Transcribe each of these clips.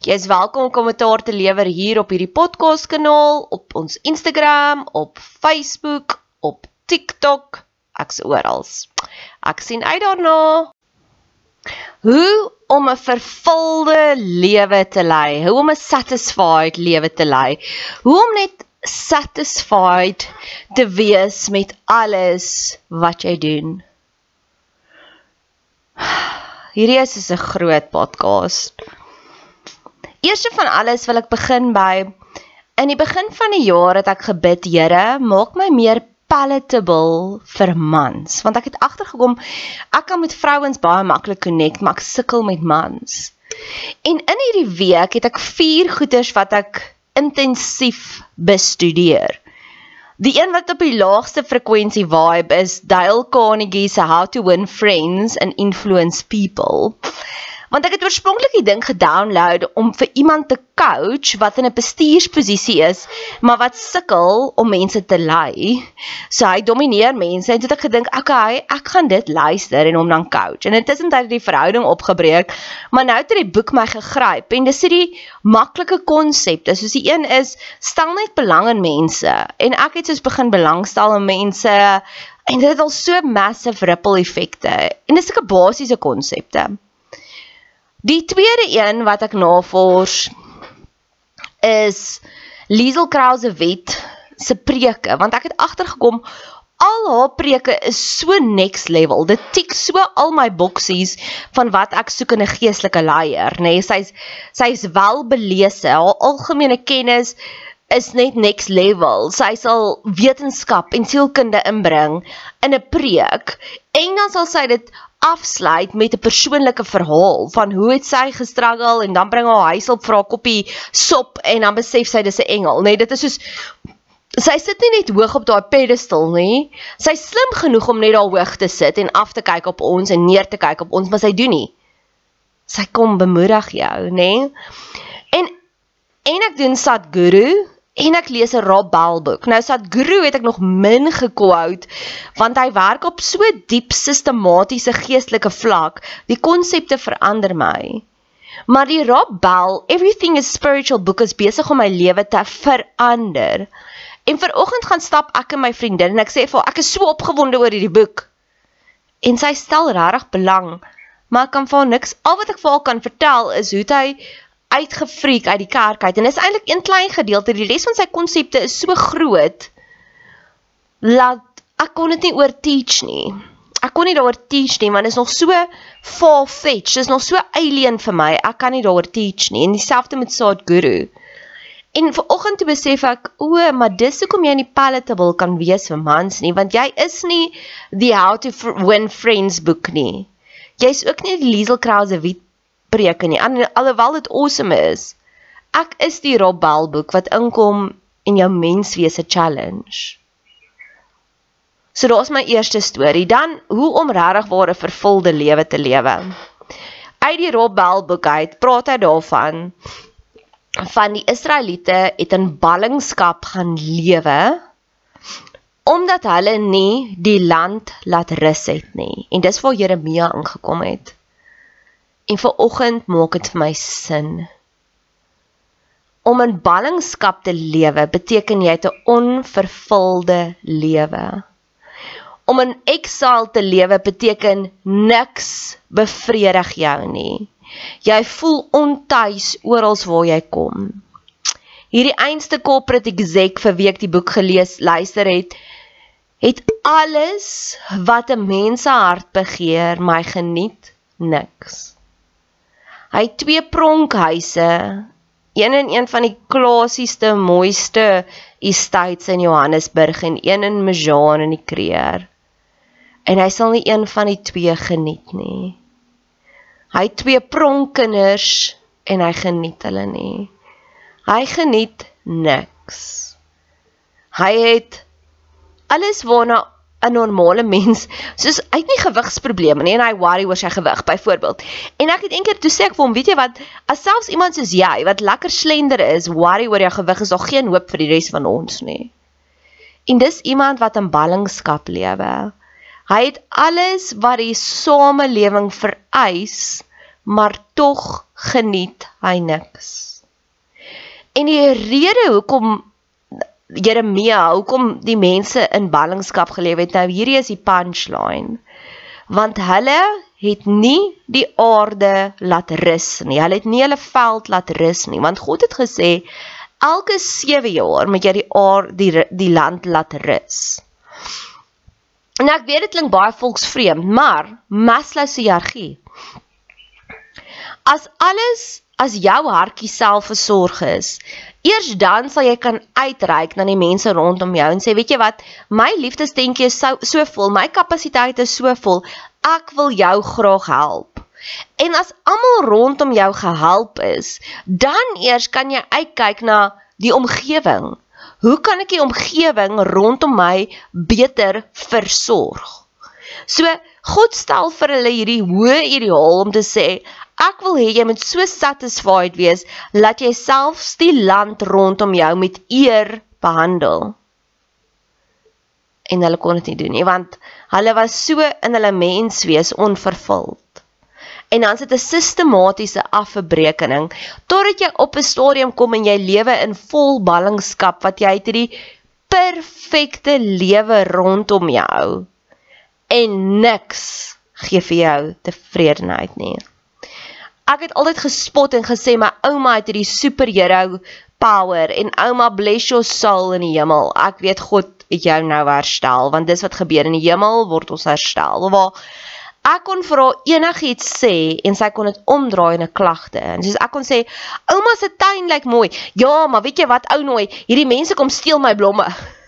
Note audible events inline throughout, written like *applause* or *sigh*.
Jy is welkom om kommentaar te lewer hier op hierdie podcast kanaal, op ons Instagram, op Facebook, op TikTok, ek's oral. Ek sien uit daarna. Hoe om 'n vervulde lewe te lei, hoe om 'n satisfied lewe te lei. Hoe om net satisfied te wees met alles wat jy doen. *sighs* Hierdie is 'n groot podcast. Eerste van alles wil ek begin by in die begin van die jaar het ek gebid, Here, maak my meer palatable vir mans, want ek het agtergekom ek kan met vrouens baie maklik connect, maar ek sukkel met mans. En in hierdie week het ek vier goeters wat ek intensief bestudeer. Die een wat op die laagste frekwensie vibe is Dale Carnegie se How to Win Friends and Influence People want ek het oorspronklik die ding gedownload om vir iemand te coach wat in 'n bestuursposisie is, maar wat sukkel om mense te lei. So hy domineer mense en het ek gedink, okay, ek gaan dit luister en hom dan coach. En intussen het die verhouding opgebreek, maar nou het die boek my gegryp en dis hierdie maklike konsepte. Soos die een is, stel net belang in mense en ek het soos begin belangstel in mense en dit het al so massive ripple effekte. En dis 'n basiese konsepte. Die tweede een wat ek navors is Liesel Krause wet se preke want ek het agtergekom al haar preke is so next level. Dit tik so al my boksies van wat ek soek in 'n geestelike leier, nê. Nee, sy's sy's welbelese. Haar algemene kennis is net next level. Sy sal wetenskap en sielkunde inbring in 'n preek en dan sal sy dit afsluit met 'n persoonlike verhaal van hoe het sy gestruggle en dan bring haar huis op vir haar koppie sop en dan besef sy dis 'n engel, nê? Nee, dit is soos sy sit nie net hoog op daai pedestal nie. Sy slim genoeg om net daar hoog te sit en af te kyk op ons en neer te kyk op ons, maar sy doen nie. Sy kom bemoedig jou, nê? Nee? En en ek doen Sadhguru en ek lees 'n Rob Bell boek. Nou Sadhguru het ek nog min gequote want hy werk op so diep sistematiese geestelike vlak. Die konsepte verander my. Maar die Rob Bell Everything is Spiritual boek is besig om my lewe te verander. En vanoggend gaan stap ek en my vriendin en ek sê vir haar ek is so opgewonde oor hierdie boek. En sy stel regtig belang, maar ek kan vir haar niks al wat ek vir haar kan vertel is hoe hy uitgefreek uit die kerk uit en dis eintlik een klein gedeelte. Die res van sy konsepte is so groot dat ek kon dit nie oor teach nie. Ek kon nie daaroor teach nie want dit is nog so far fetched. Dit is nog so alien vir my. Ek kan nie daaroor teach nie. En dieselfde met Sadhguru. En vanoggend toe besef ek, o, maar dis hoekom jy nie palatable kan wees vir mans nie, want jy is nie die How to Win Friends boek nie. Jy's ook nie die Liesel Krause preke nie. Alhoewel dit awesome is. Ek is die Rob Bell boek wat inkom en jou menswese challenge. So daar's my eerste storie. Dan hoe om regtig ware vervulde lewe te lewe. Uit die Rob Bell boek uit praat hy daarvan van die Israeliete het in ballingskap gaan lewe omdat hulle nie die land laat rus het nie. En dis waar Jeremia ingekom het. En vir oggend maak dit vir my sin. Om in ballingskap te lewe beteken jy 'n onvervulde lewe. Om in exile te lewe beteken niks bevredig jou nie. Jy voel ontuis oral waar jy kom. Hierdie einste corporate exec vir wie ek die boek gelees luister het, het alles wat 'n mens se hart begeer, my geniet niks. Hy het twee pronkhuise, een in een van die klassiesste, mooiste estates in Johannesburg en een in Mjaan in die Kreer en hy sal nie een van die twee geniet nie. Hy het twee pronkkinders en hy geniet hulle nie. Hy geniet niks. Hy het alles waarna 'n normale mens, soos hy het nie gewigsprobleme nie en hy worry oor sy gewig byvoorbeeld. En ek het eendag toe sê ek vir hom, weet jy wat, as selfs iemand soos jy wat lekker slender is, worry oor jou gewig, is daar geen hoop vir die res van ons nie. En dis iemand wat in ballingskap lewe. Hy het alles wat die samelewing vereis, maar tog geniet hy niks. En die rede hoekom Jeremia, hoekom die mense in ballingskap geleef het, nou hierdie is die punchline. Want hulle het nie die aarde laat rus nie. Hulle het nie hulle veld laat rus nie, want God het gesê elke 7 jaar moet jy die aarde die, die land laat rus. En ek weet dit klink baie volksvreemd, maar Maslow se hiërargie. As alles as jou hartjie selfversorg is, eers dan sal jy kan uitreik na die mense rondom jou en sê, weet jy wat, my liefdestentjie is so so vol, my kapasiteit is so vol, ek wil jou graag help. En as almal rondom jou gehelp is, dan eers kan jy uitkyk na die omgewing. Hoe kan ek die omgewing rondom my beter versorg? So God stel vir hulle hierdie hoë ideaal om te sê ek wil hê jy moet so satisfied wees dat jy selfs die land rondom jou met eer behandel. En hulle kon dit nie doen nie want hulle was so in hulle menswees onvervuld en dan sit 'n sistematiese afbreekening totdat jy op 'n stadium kom en jy lewe in vol ballingskap wat jy het hierdie perfekte lewe rondom jou en niks gee vir jou tevredenheid nie. Ek het altyd gespot en gesê my ouma het hierdie superhero power en ouma bless your soul in die hemel. Ek weet God het jou nou herstel want dis wat gebeur in die hemel word ons herstel. Waar ek kon vir haar enigiets sê en sy kon dit omdraai in 'n klagte. En soos ek kon sê, "Ouma se tuin lyk mooi." "Ja, maar weet jy wat, ou nooi, hierdie mense kom steel my blomme." *laughs*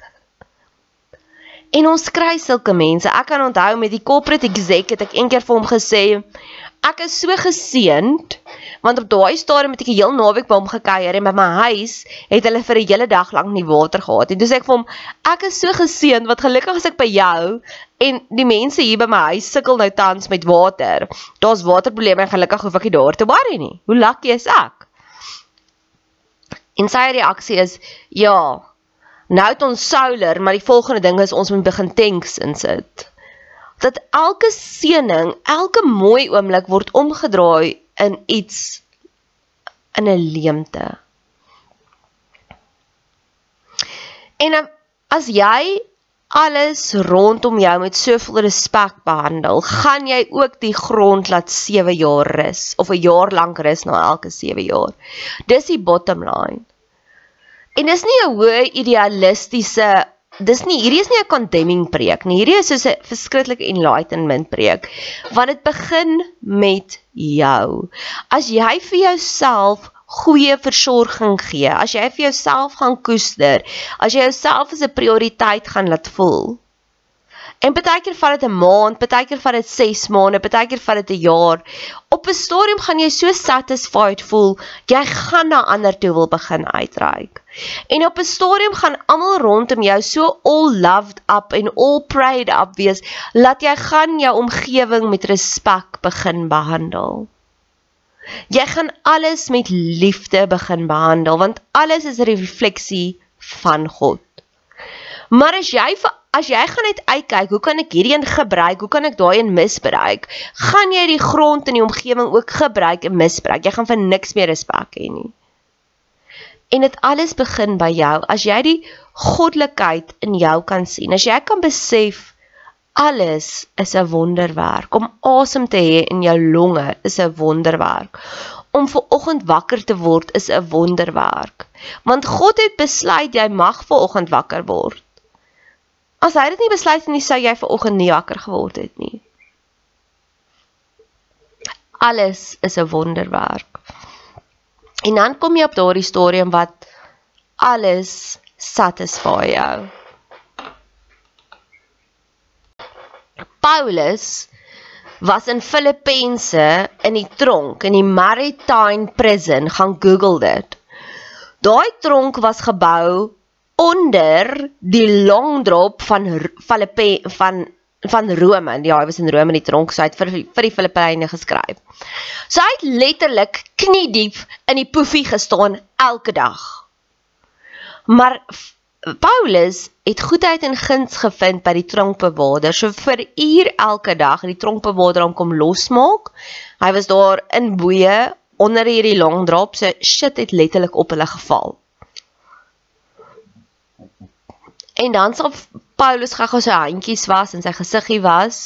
En ons kry sulke mense. Ek kan onthou met die corporate exec het ek eendag vir hom gesê, "Ek is so geseënd want op daai stadium het ek 'n heel naweek by hom gekuier en by my huis het hulle vir 'n hele dag lank nie water gehad nie." Sê ek vir hom, "Ek is so geseënd wat gelukkig as ek by jou En die mense hier by my huis sukkel nou tans met water. Daar's waterprobleme en gelukkig hoef ek nie daar te worry nie. Hoe lucky is ek? En sy reaksie is: "Ja, nou het ons solar, maar die volgende ding is ons moet begin tanks insit." Dat elke seëning, elke mooi oomblik word omgedraai in iets in 'n leemte. En as jy alles rondom jou met soveel respek behandel, gaan jy ook die grond laat 7 jaar rus of 'n jaar lank rus na elke 7 jaar. Dis die bottom line. En dis nie 'n hoë idealistiese dis nie hierdie is nie 'n condemning preek nie. Hierdie is soos 'n verskriklike enlightenment preek want dit begin met jou. As jy vir jouself goeie versorging gee, as jy vir jouself gaan koester, as jy jouself as 'n prioriteit gaan laat voel. En baie keer vat dit 'n maand, baie keer vat dit 6 maande, baie keer vat dit 'n jaar. Op 'n stadium gaan jy so satisfied voel, jy gaan na ander toe wil begin uitreik. En op 'n stadium gaan almal rondom jou so all loved up en all prayed up wees, dat jy gaan jou omgewing met respek begin behandel. Jy gaan alles met liefde begin behandel want alles is 'n refleksie van God. Maar as jy as jy gaan net uitkyk, hoe kan ek hierdie een gebruik? Hoe kan ek daai een misbruik? Gaan jy die grond en die omgewing ook gebruik en misbruik? Jy gaan vir niks meer respek hê nie. En dit alles begin by jou. As jy die goddelikheid in jou kan sien, as jy kan besef Alles is 'n wonderwerk. Om asem te hê in jou longe is 'n wonderwerk. Om ver oggend wakker te word is 'n wonderwerk. Want God het besluit jy mag ver oggend wakker word. As hy dit nie besluit nie, sou jy ver oggend nie wakker geword het nie. Alles is 'n wonderwerk. En dan kom jy op daardie stadium wat alles satisfy jou. Paulus was in Filippense in die tronk in die Maritime Prison gaan Google dit. Daai tronk was gebou onder die long drop van Filippe van van Rome. Ja, hy was in Rome in die tronk, so hy het vir vir die Filippyne geskryf. So hy het letterlik kniediep in die poefie gestaan elke dag. Maar Paulus het goedheid en guns gevind by die tronkbewaarder. So vir uur elke dag het die tronkbewaarder hom kom losmaak. Hy was daar in boeye onder hierdie long drop. So shit het letterlik op hulle geval. En dan sal Paulus gou-gou sy handjies was en sy gesiggie was.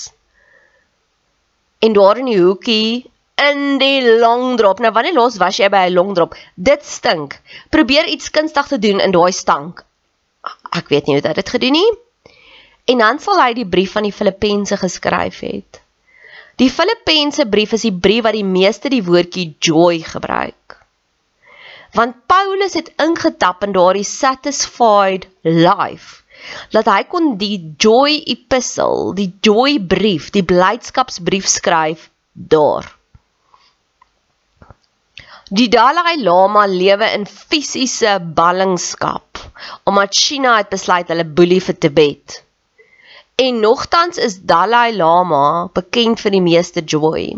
En daar in die hoekie in die long drop. Nou wanneer los was jy by 'n long drop? Dit stink. Probeer iets kunstig te doen in daai stank ek weet nie hoe dit gedoen nie. En dan sal hy die brief van die Filippense geskryf het. Die Filippense brief is die brief wat die meeste die woordjie joy gebruik. Want Paulus het ingetap in daardie satisfied life dat hy kon die joy epistle, die joy brief, die blydskapsbrief skryf daar. Die Dalai Lama lewe in fisiese ballingskap omdat China het besluit hulle boelie vir Tibet. En nogtans is Dalai Lama bekend vir die meeste joy.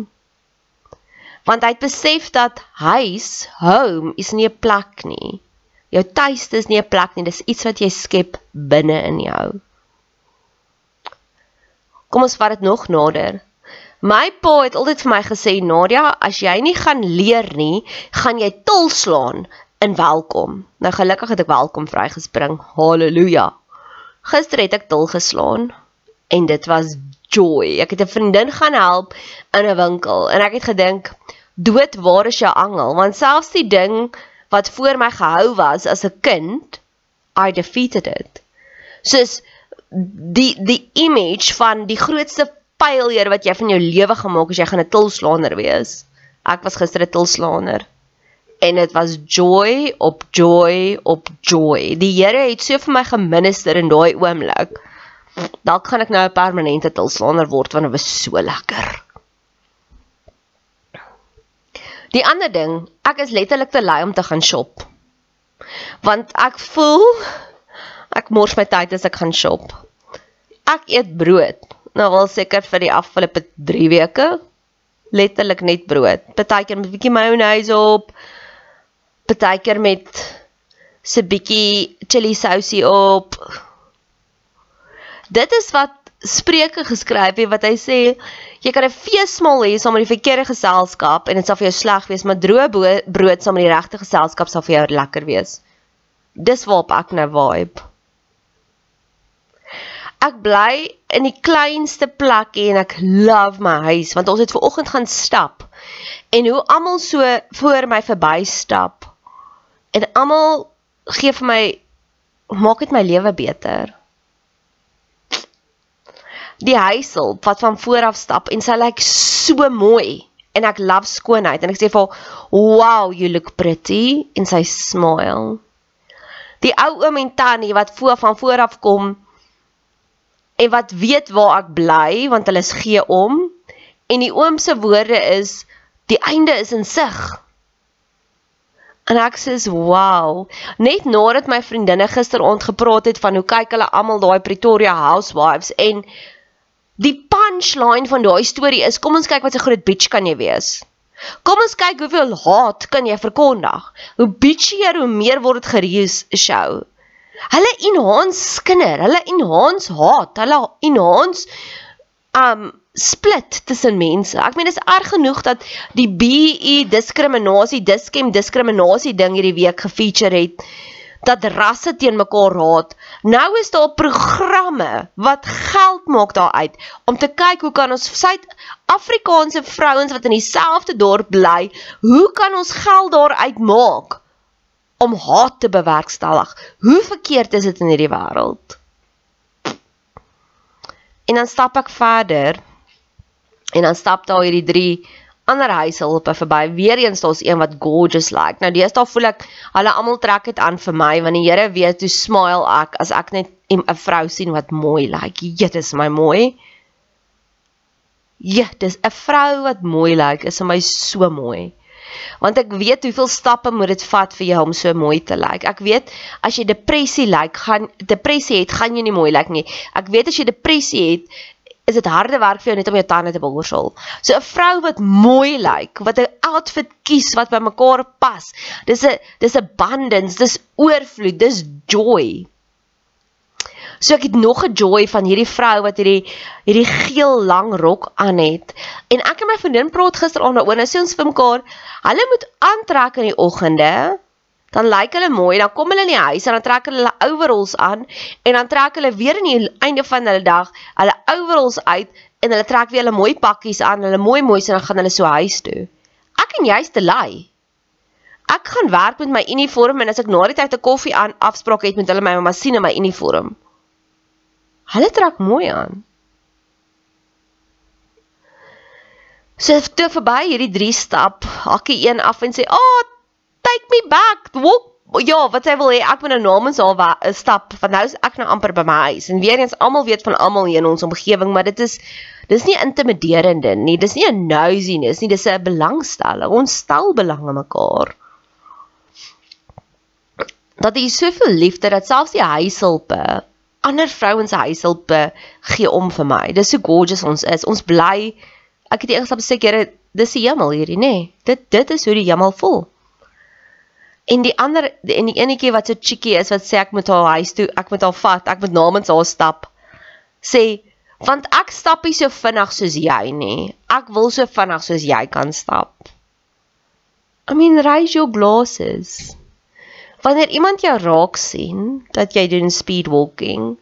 Want hy het besef dat huis, home is nie 'n plek nie. Jou tuiste is nie 'n plek nie, dis iets wat jy skep binne in jou. Kom ons vat dit nog nader. My pa het altyd vir my gesê, Nadia, as jy nie gaan leer nie, gaan jy tol slaan in welkom. Nou gelukkig het ek welkom vrygespring. Halleluja. Gister het ek tol geslaan en dit was joy. Ek het 'n vriendin gaan help in 'n winkel en ek het gedink, dood, waar is jou angel? Want selfs die ding wat voor my gehou was as 'n kind, I defeated it. Soos die die image van die grootste failure wat jy van jou lewe gemaak as jy gaan 'n tilslaaner wees. Ek was gister 'n tilslaaner en dit was joy op joy op joy. Die Here het so vir my geminister in daai oomblik. Dalk gaan ek nou 'n permanente tilslaaner word want dit was so lekker. Die ander ding, ek is letterlik te lui om te gaan shop. Want ek voel ek mors my tyd as ek gaan shop. Ek eet brood nou al seker vir die afgelope 3 weke letterlik net brood. Partykeer met 'n bietjie mayonnaise op. Partykeer met se bietjie chili sousie op. Dit is wat Spreuke geskryf het wat hy sê jy kan 'n feesmaal hê saam met die verkeerde geselskap en dit sal vir jou sleg wees, maar droë brood saam met die regte geselskap sal vir jou lekker wees. Dis waarop ek nou vibe. Ek bly in die kleinste plekkie en ek love my huis want ons het ver oggend gaan stap. En hoe almal so voor my verby stap. En almal gee vir my maak dit my lewe beter. Die huishulp wat van voor af stap en sy lyk so mooi en ek love skoonheid en ek sê vir haar, "Wow, you look pretty" en sy smile. Die ou oom en tannie wat voor van voor af kom en wat weet waar ek bly want hulle is gee om en die oom se woorde is die einde is in sig. En ek sê, "Wow." Net nadat my vriendinne gisteraand gepraat het van hoe kyk hulle almal daai Pretoria Housewives en die punchline van daai storie is, "Kom ons kyk wat 'n groot bitch kan jy wees." Kom ons kyk hoeveel haat kan jy verkondig. Hoe bitchier hoe meer word dit gereus show. Hulle enhance skinder, hulle enhance haat, hulle enhance um split tussen mense. Ek meen dit is erg genoeg dat die BE diskriminasie, diskem diskriminasie ding hierdie week gefeature het dat rasse teen mekaar haat. Nou is daar programme wat geld maak daaruit om te kyk hoe kan ons Suid-Afrikaanse vrouens wat in dieselfde dorp bly, hoe kan ons geld daaruit maak? om haat te bewerkstellig. Hoe verkeerd is dit in hierdie wêreld? En dan stap ek verder. En dan stap daar hierdie drie ander huishulpe verby. Weereens daar's een wat gorgeous lyk. Like. Nou deesdae voel ek hulle almal trek dit aan vir my want die Here weet hoe smile ek as ek net 'n vrou sien wat mooi lyk. Like. Dit is my mooi. Ja, dis 'n vrou wat mooi lyk. Like, is vir my so mooi want ek weet hoeveel stappe moet dit vat vir jou om so mooi te lyk. Ek weet as jy depressie lyk, gaan depressie het, gaan jy nie mooi lyk nie. Ek weet as jy depressie het, is dit harde werk vir jou net om jou tande te borsel. So 'n vrou wat mooi lyk, wat 'n outfit kies wat by mekaar pas. Dis 'n dis abundance, dis oorvloed, dis joy. So ek het nog 'n joy van hierdie vrou wat hierdie hierdie geel lang rok aan het. En ek en my vriendin praat gisteraand daaroor. Nou sê ons vir mekaar, hulle moet aantrek in die oggende. Dan lyk hulle mooi, dan kom hulle in die huis en dan trek hulle hulle overalls aan en dan trek hulle weer in die einde van hulle dag hulle overalls uit en hulle trek weer hulle mooi pakkies aan, hulle mooi mooi en dan gaan hulle so huis toe. Ek en jy's te lui. Ek gaan werk met my uniform en as ek na die tyd 'n koffie aan afspraak het met hulle my mamma sien in my uniform. Hulle trek mooi aan. So toe verby hierdie drie stap, hakkie een af en sê, "Ah, oh, take me back. Walk Ja, wat sy wil hê ek moet nou namens haar 'n stap van nou ek nou amper by my huis en weer eens almal weet van almal hier in ons omgewing maar dit is dis nie intimiderende nie dis nie 'n nosiness nie dis 'n belangstelling ons stel belang in mekaar dat jy soveel liefde dat selfs die huishulpe ander vrouens se huishulpe gee om vir my. Dis so gorgeous ons is. Ons bly ek het eers op seker dis die hemel hierdie, nê. Nee. Dit dit is hoe die hemel voel. En die ander en die enetjie wat so cheeky is wat sê ek moet haar huis toe, ek moet haar vat, ek moet namens haar stap. Sê want ek stap nie so vinnig soos jy nie. Ek wil so vinnig soos jy kan stap. I mean, raise your glasses wanneer iemand jou raak sien dat jy doen speed walking,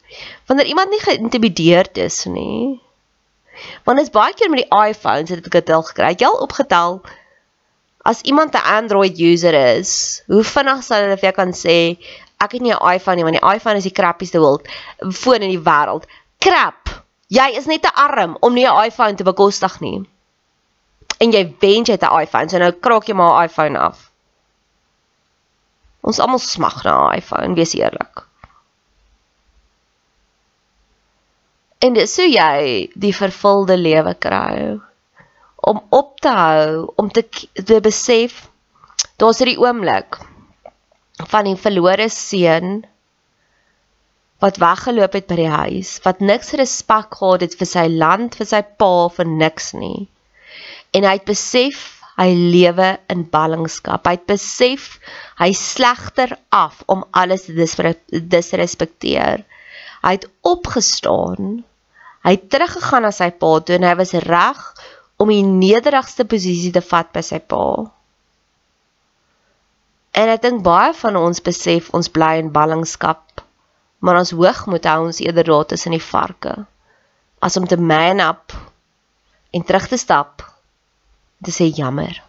wanneer iemand nie geïntimideerd is nie. Want is baie keer met die iPhones het ek dit al gekry. Jy al opgetel as iemand 'n Android user is, hoe vinnig sal hulle vir jou kan sê ek het nie 'n iPhone nie, want die iPhone is die crappieste wild foon in die wêreld. Crap. Jy is net te arm om nie 'n iPhone te bekostig nie. En jy wens jy het 'n iPhone, so nou kraak jy maar 'n iPhone af. Ons almal smag na 'n iPhone, wees eerlik. En dis hoe jy die vervulde lewe kry om op te hou om te te besef daar's hierdie oomblik van die verlore seun wat weggeloop het by die huis wat niks respek gehad het vir sy land vir sy pa vir niks nie en hy het besef hy lewe in ballingskap. Hy het besef hy slegter af om alles te disrespekteer. Hy het opgestaan. Hy het teruggegaan na sy pa toe en hy was reg om die nederigste posisie te vat by sy pa. En ek dink baie van ons besef ons bly in ballingskap Maar ons hoogmoed hou ons eerder daar tussen die varke as om te man up en terug te stap. Dit is jammer.